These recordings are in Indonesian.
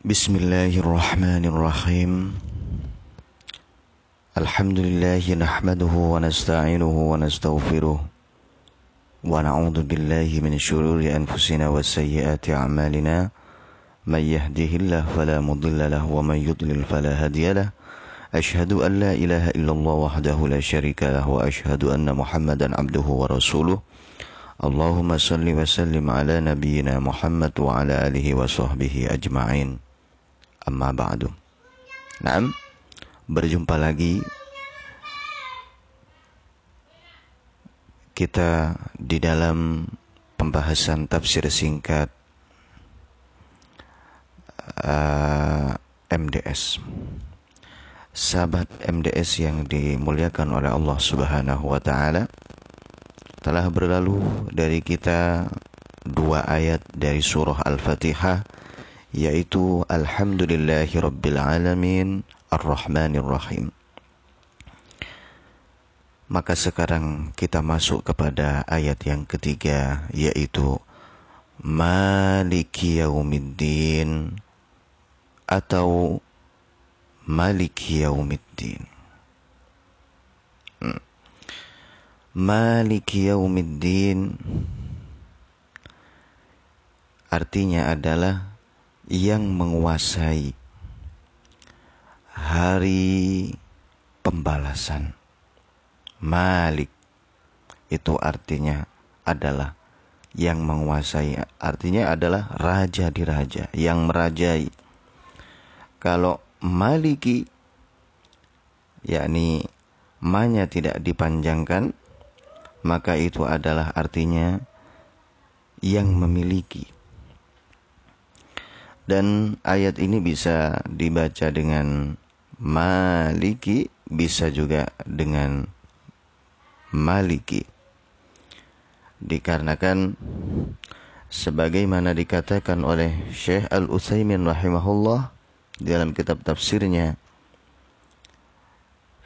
بسم الله الرحمن الرحيم. الحمد لله نحمده ونستعينه ونستغفره ونعوذ بالله من شرور أنفسنا وسيئات أعمالنا. من يهده الله فلا مضل له ومن يضلل فلا هادي له. أشهد أن لا إله إلا الله وحده لا شريك له وأشهد أن محمدا عبده ورسوله. اللهم صل وسلم على نبينا محمد وعلى آله وصحبه أجمعين. Amma ba'du. Naam, berjumpa lagi kita di dalam pembahasan tafsir singkat eh, uh, MDS. Sahabat MDS yang dimuliakan oleh Allah Subhanahu wa taala, telah berlalu dari kita dua ayat dari surah Al-Fatihah yaitu Alhamdulillahi Rabbil Alamin Ar-Rahmanir Rahim. Maka sekarang kita masuk kepada ayat yang ketiga yaitu Maliki Yaumiddin atau Maliki Yaumiddin. Hmm. Maliki yaumiddin artinya adalah yang menguasai hari pembalasan. Malik itu artinya adalah yang menguasai, artinya adalah raja di raja, yang merajai. Kalau maliki yakni manya tidak dipanjangkan maka itu adalah artinya yang memiliki. Dan ayat ini bisa dibaca dengan maliki, bisa juga dengan maliki. Dikarenakan sebagaimana dikatakan oleh Syekh Al-Utsaimin rahimahullah dalam kitab tafsirnya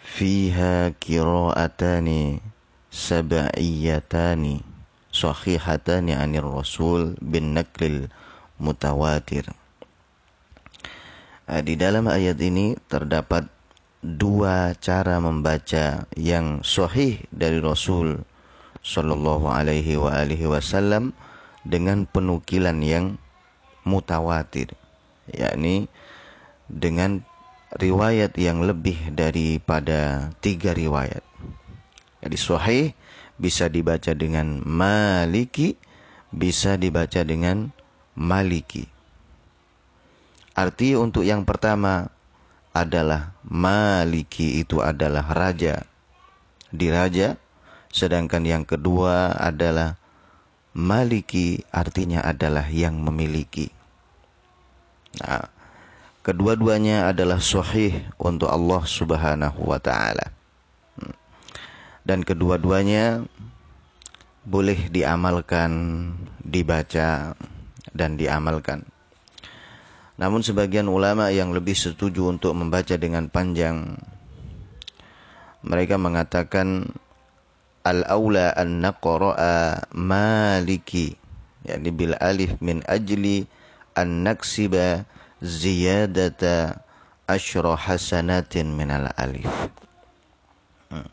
fiha qira'atani sab'iyatani sahihatani anir rasul bin naklil mutawatir. Nah, di dalam ayat ini terdapat dua cara membaca yang sahih dari Rasul Shallallahu Alaihi wa alihi Wasallam dengan penukilan yang mutawatir, yakni dengan riwayat yang lebih daripada tiga riwayat. Jadi sahih bisa dibaca dengan maliki, bisa dibaca dengan maliki. Arti untuk yang pertama adalah maliki itu adalah raja. Diraja, sedangkan yang kedua adalah maliki artinya adalah yang memiliki. Nah, kedua-duanya adalah sahih untuk Allah Subhanahu wa taala dan kedua-duanya boleh diamalkan, dibaca dan diamalkan. Namun sebagian ulama yang lebih setuju untuk membaca dengan panjang mereka mengatakan al-aula an naqra'a maliki yakni bil alif min ajli an naksiba ziyadata asyra hasanatin min al alif. Hmm.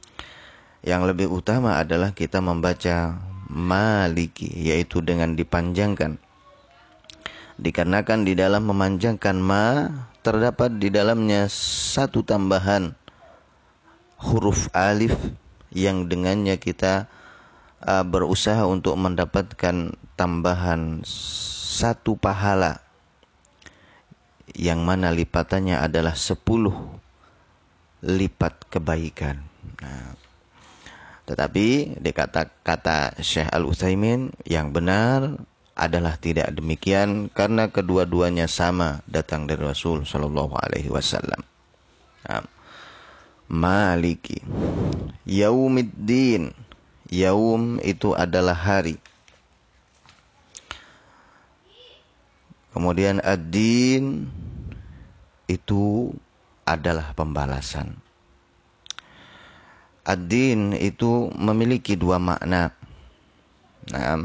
Yang lebih utama adalah kita membaca maliki yaitu dengan dipanjangkan. Dikarenakan di dalam memanjangkan ma terdapat di dalamnya satu tambahan huruf alif yang dengannya kita uh, berusaha untuk mendapatkan tambahan satu pahala yang mana lipatannya adalah sepuluh lipat kebaikan. Nah, tetapi dikata kata Syekh Al Utsaimin yang benar adalah tidak demikian karena kedua-duanya sama datang dari Rasul Shallallahu Alaihi Wasallam. Maliki, Yaumiddin, Yaum itu adalah hari. Kemudian ad-din itu adalah pembalasan. Ad-din itu memiliki dua makna. Nah,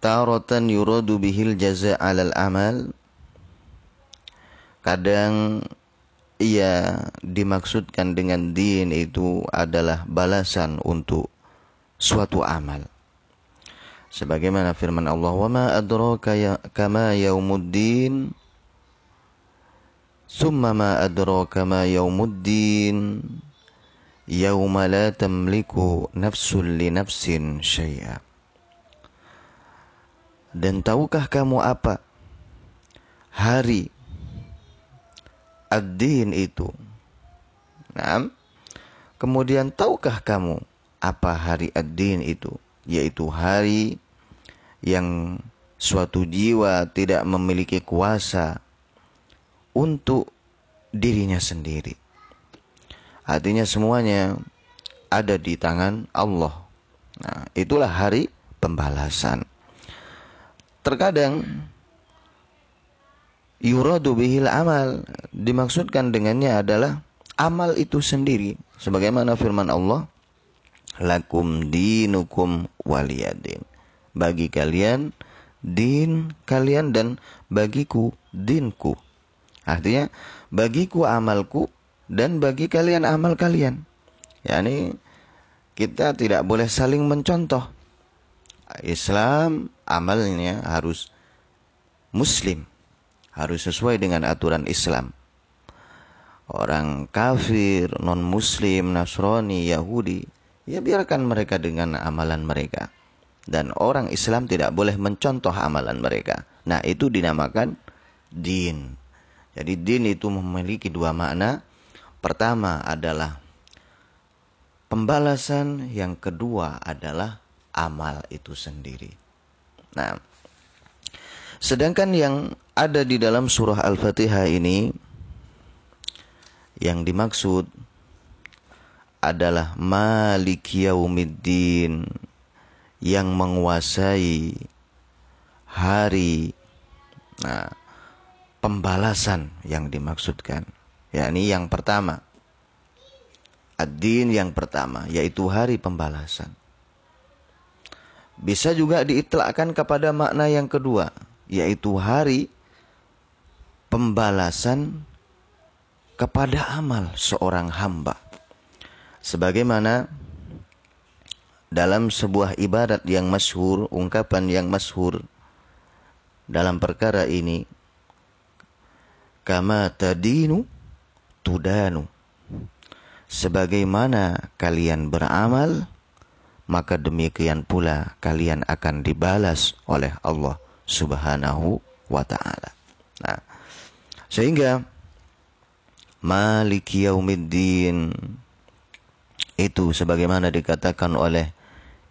taratan yuradu bihil jaza 'alal amal Kadang ia dimaksudkan dengan din itu adalah balasan untuk suatu amal. Sebagaimana firman Allah, "Wa ma adraka ya, kama yaumuddin" Summa ma adraka ma yaumuddin Yauma la tamliku nafsun li nafsin syai'a Dan tahukah kamu apa hari ad-din itu. Nah, kemudian tahukah kamu apa hari ad-din itu? Yaitu hari yang suatu jiwa tidak memiliki kuasa untuk dirinya sendiri. Artinya semuanya ada di tangan Allah. Nah, itulah hari pembalasan. Terkadang yuradu bihil amal dimaksudkan dengannya adalah amal itu sendiri. Sebagaimana firman Allah lakum dinukum waliyadin. Bagi kalian din kalian dan bagiku dinku. Artinya bagiku amalku dan bagi kalian amal kalian. Yakni kita tidak boleh saling mencontoh Islam amalnya harus muslim harus sesuai dengan aturan Islam. Orang kafir, non-muslim, Nasrani, Yahudi, ya biarkan mereka dengan amalan mereka. Dan orang Islam tidak boleh mencontoh amalan mereka. Nah, itu dinamakan din. Jadi din itu memiliki dua makna. Pertama adalah pembalasan, yang kedua adalah amal itu sendiri. Nah, sedangkan yang ada di dalam surah Al-Fatihah ini yang dimaksud adalah Malik Yaumiddin yang menguasai hari nah, pembalasan yang dimaksudkan yakni yang pertama ad-din yang pertama yaitu hari pembalasan bisa juga diitlakkan kepada makna yang kedua yaitu hari pembalasan kepada amal seorang hamba. Sebagaimana dalam sebuah ibadat yang masyhur, ungkapan yang masyhur dalam perkara ini, kama tadinu tudanu. Sebagaimana kalian beramal, maka demikian pula kalian akan dibalas oleh Allah Subhanahu wa taala. Nah, sehingga Maliki Yaumiddin itu sebagaimana dikatakan oleh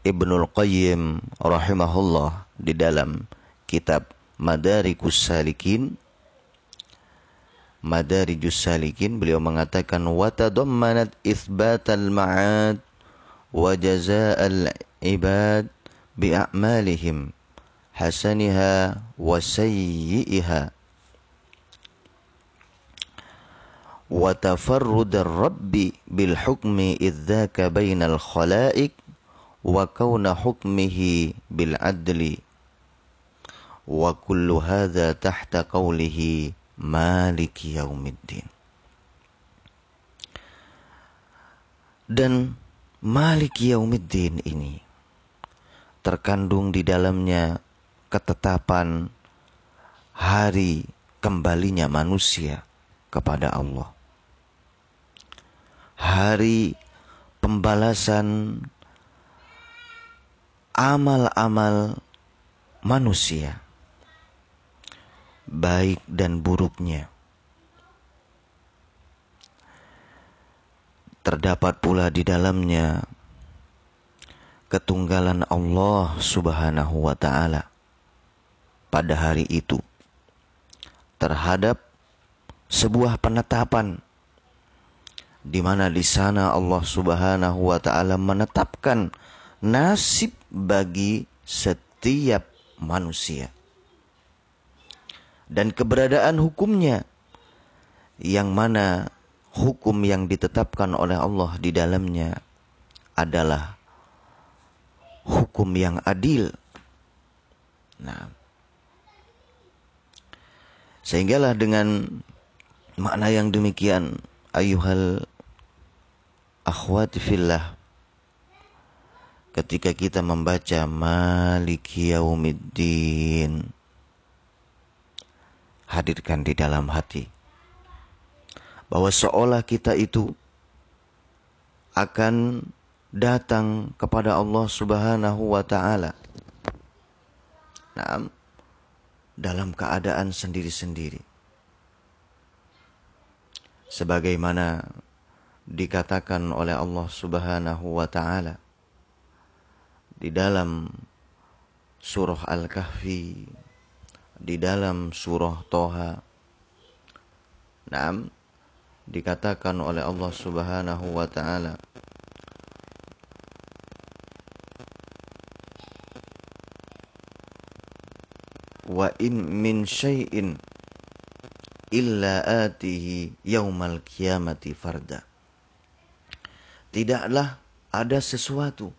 Ibnul Qayyim rahimahullah di dalam kitab Madarikus Salikin Madarijus Salikin beliau mengatakan wa tadammanat itsbatal ma'ad bi a'malihim hasaniha wa sayyi'iha وتفرد الرب بالحكم إذ ذاك بين الخلائق وكون حكمه بالعدل. وكل هذا تحت قوله مالك يوم الدين. Dan Malik Yaumiddin ini terkandung di dalamnya ketetapan hari kembalinya manusia kepada Allah hari pembalasan amal-amal manusia, baik dan buruknya. Terdapat pula di dalamnya ketunggalan Allah Subhanahu wa Ta'ala pada hari itu terhadap sebuah penetapan di mana di sana Allah Subhanahu wa taala menetapkan nasib bagi setiap manusia dan keberadaan hukumnya yang mana hukum yang ditetapkan oleh Allah di dalamnya adalah hukum yang adil. Nah, sehinggalah dengan makna yang demikian ayuhal akhwati fillah ketika kita membaca maliki yaumiddin hadirkan di dalam hati bahwa seolah kita itu akan datang kepada Allah Subhanahu wa taala. Dalam keadaan sendiri-sendiri. Sebagaimana dikatakan oleh Allah Subhanahu wa taala di dalam surah Al-Kahfi, di dalam surah Toha. Naam, dikatakan oleh Allah Subhanahu wa taala Wa in min syai'in illa atihi yaumal kiamati farda. Tidaklah ada sesuatu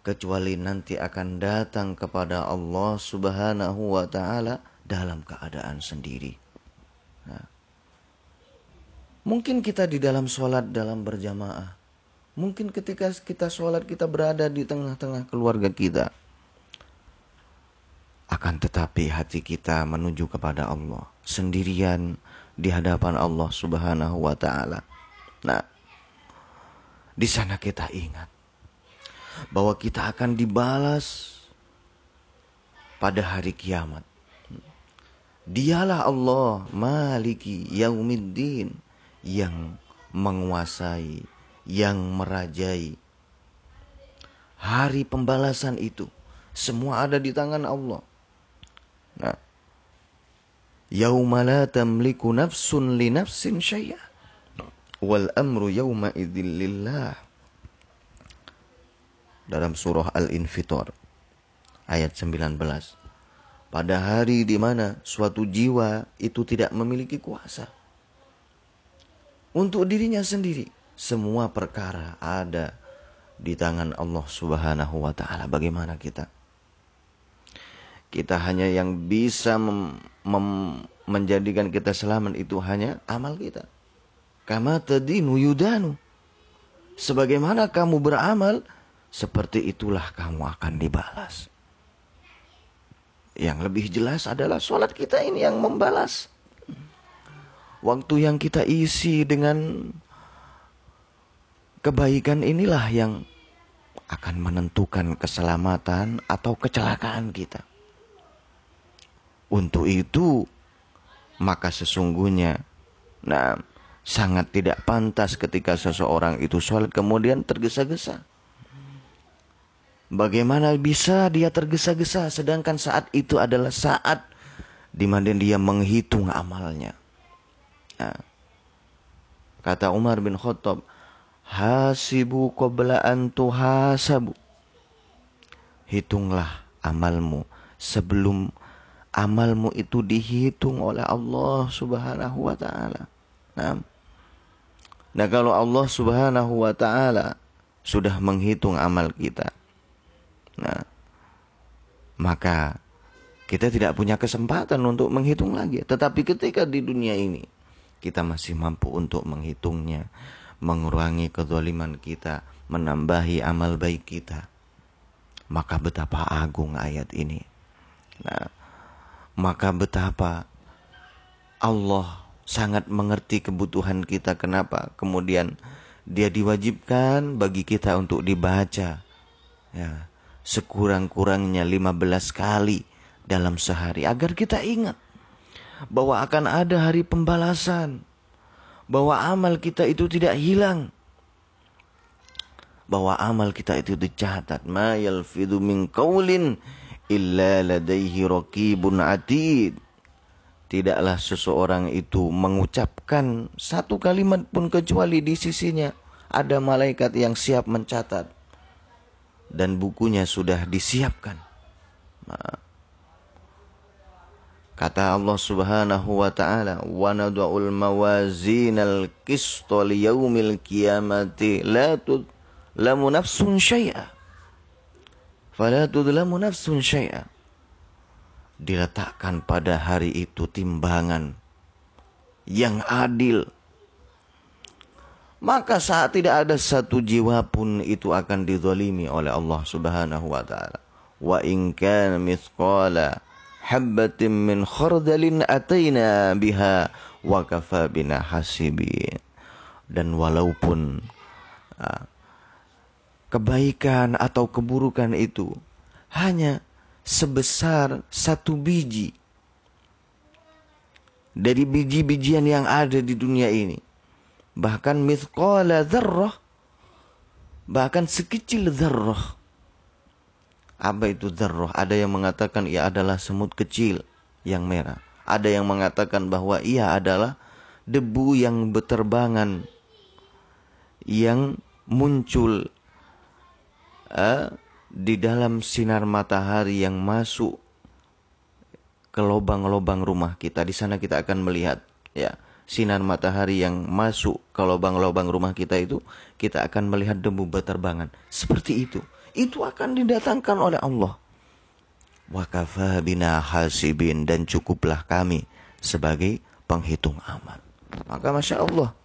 kecuali nanti akan datang kepada Allah Subhanahu wa taala dalam keadaan sendiri. Mungkin kita di dalam sholat dalam berjamaah. Mungkin ketika kita sholat kita berada di tengah-tengah keluarga kita. Akan tetapi hati kita menuju kepada Allah. Sendirian di hadapan Allah subhanahu wa ta'ala. Nah, di sana kita ingat bahwa kita akan dibalas pada hari kiamat. Dialah Allah maliki yaumiddin yang menguasai, yang merajai. Hari pembalasan itu semua ada di tangan Allah. Nah, yauma la tamliku nafsun li nafsin syai'a wal amru yawma idzin lillah dalam surah Al-Infitor ayat 19 pada hari di mana suatu jiwa itu tidak memiliki kuasa untuk dirinya sendiri semua perkara ada di tangan Allah Subhanahu wa taala bagaimana kita kita hanya yang bisa mem, mem, menjadikan kita selamat itu hanya amal kita Kama tadinu yudanu. Sebagaimana kamu beramal, seperti itulah kamu akan dibalas. Yang lebih jelas adalah sholat kita ini yang membalas. Waktu yang kita isi dengan kebaikan inilah yang akan menentukan keselamatan atau kecelakaan kita. Untuk itu, maka sesungguhnya, nah, sangat tidak pantas ketika seseorang itu sholat kemudian tergesa-gesa. Bagaimana bisa dia tergesa-gesa sedangkan saat itu adalah saat di mana dia menghitung amalnya. Nah, kata Umar bin Khattab, hasibu qabla an tuhasabu. Hitunglah amalmu sebelum amalmu itu dihitung oleh Allah Subhanahu wa taala. Nah, Nah kalau Allah subhanahu wa ta'ala sudah menghitung amal kita. Nah, maka kita tidak punya kesempatan untuk menghitung lagi. Tetapi ketika di dunia ini kita masih mampu untuk menghitungnya, mengurangi kezaliman kita, menambahi amal baik kita. Maka betapa agung ayat ini. Nah, maka betapa Allah sangat mengerti kebutuhan kita. Kenapa? Kemudian dia diwajibkan bagi kita untuk dibaca. Ya, sekurang-kurangnya 15 kali dalam sehari agar kita ingat bahwa akan ada hari pembalasan. Bahwa amal kita itu tidak hilang. Bahwa amal kita itu dicatat. Ma yalfidu min qawlin illa ladaihi raqibun atid Tidaklah seseorang itu mengucapkan satu kalimat pun kecuali di sisinya ada malaikat yang siap mencatat dan bukunya sudah disiapkan. Nah, kata Allah Subhanahu wa taala, "Wa nad'ul mawazinal qista liyaumil qiyamati la tudlamu nafsun syai'a." Fala tudlamu nafsun syai'a diletakkan pada hari itu timbangan yang adil. Maka saat tidak ada satu jiwa pun itu akan dizalimi oleh Allah Subhanahu wa taala. Wa in kana mithqala habbatin min khardalin ataina biha wa kafa bina hasibin. Dan walaupun uh, kebaikan atau keburukan itu hanya sebesar satu biji dari biji-bijian yang ada di dunia ini. Bahkan mithqala dzarrah bahkan sekecil dzarrah. Apa itu dzarrah? Ada yang mengatakan ia adalah semut kecil yang merah. Ada yang mengatakan bahwa ia adalah debu yang berterbangan yang muncul uh, di dalam sinar matahari yang masuk ke lubang-lubang rumah kita. Di sana kita akan melihat ya sinar matahari yang masuk ke lubang-lubang rumah kita itu, kita akan melihat debu berterbangan. Seperti itu. Itu akan didatangkan oleh Allah. Wa bina hasibin dan cukuplah kami sebagai penghitung amal. Maka Masya Allah,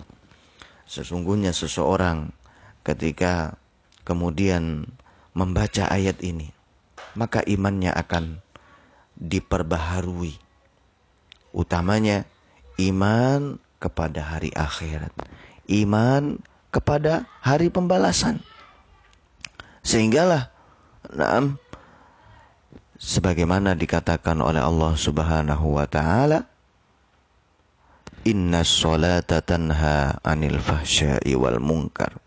sesungguhnya seseorang ketika kemudian membaca ayat ini, maka imannya akan diperbaharui. Utamanya iman kepada hari akhirat, iman kepada hari pembalasan. Sehinggalah nah, sebagaimana dikatakan oleh Allah Subhanahu wa taala Inna salata tanha anil fahsyai wal munkar.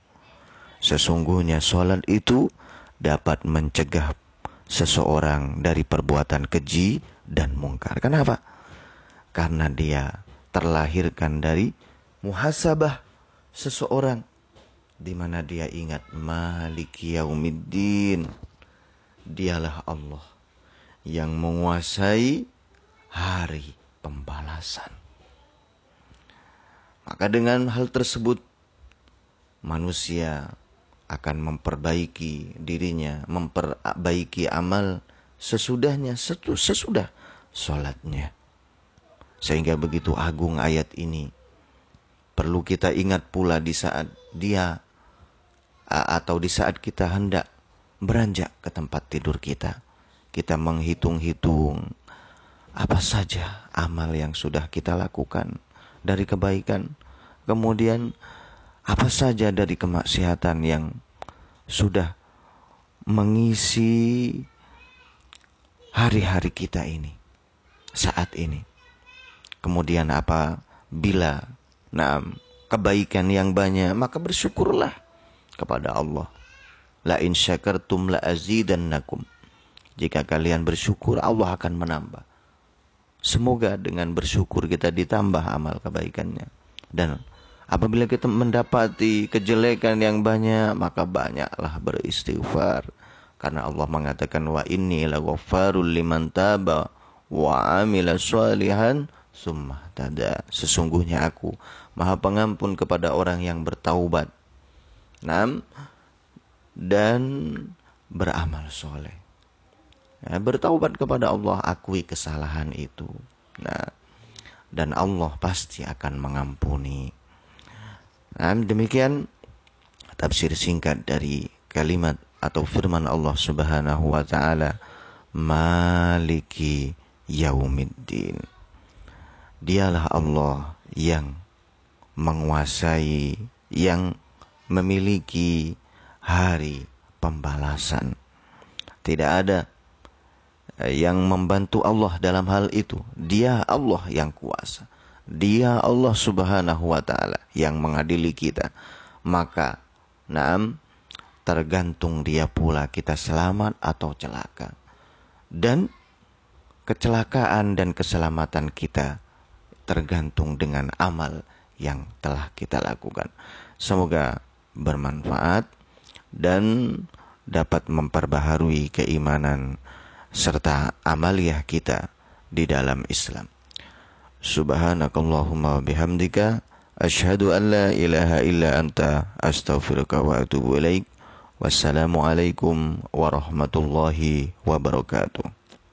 Sesungguhnya salat itu dapat mencegah seseorang dari perbuatan keji dan mungkar. Kenapa? Karena dia terlahirkan dari muhasabah seseorang di mana dia ingat Maliki Yaumiddin. Dialah Allah yang menguasai hari pembalasan. Maka dengan hal tersebut manusia akan memperbaiki dirinya, memperbaiki amal sesudahnya, sesudah sholatnya. Sehingga begitu agung ayat ini. Perlu kita ingat pula di saat dia atau di saat kita hendak beranjak ke tempat tidur kita. Kita menghitung-hitung apa saja amal yang sudah kita lakukan dari kebaikan. Kemudian apa saja dari kemaksiatan yang sudah mengisi hari-hari kita ini saat ini. Kemudian apa bila nah kebaikan yang banyak maka bersyukurlah kepada Allah. La in syakartum la azidannakum. Jika kalian bersyukur Allah akan menambah. Semoga dengan bersyukur kita ditambah amal kebaikannya. Dan Apabila kita mendapati kejelekan yang banyak, maka banyaklah beristighfar. Karena Allah mengatakan wa inni laghaffarul liman taba wa amila salihan summa tada. Sesungguhnya aku Maha Pengampun kepada orang yang bertaubat. Nam dan beramal soleh. Ya, bertaubat kepada Allah, akui kesalahan itu. Nah, dan Allah pasti akan mengampuni. Nah, demikian tafsir singkat dari kalimat atau firman Allah Subhanahu wa taala Maliki Yaumiddin. Dialah Allah yang menguasai, yang memiliki hari pembalasan. Tidak ada yang membantu Allah dalam hal itu. Dia Allah yang kuasa. Dia Allah Subhanahu wa taala yang mengadili kita. Maka naam tergantung dia pula kita selamat atau celaka. Dan kecelakaan dan keselamatan kita tergantung dengan amal yang telah kita lakukan. Semoga bermanfaat dan dapat memperbaharui keimanan serta amaliah kita di dalam Islam. Subhanakallahumma bihamdika asyhadu an la ilaha illa anta astaghfiruka wa atubu ilaik. Wassalamualaikum warahmatullahi wabarakatuh.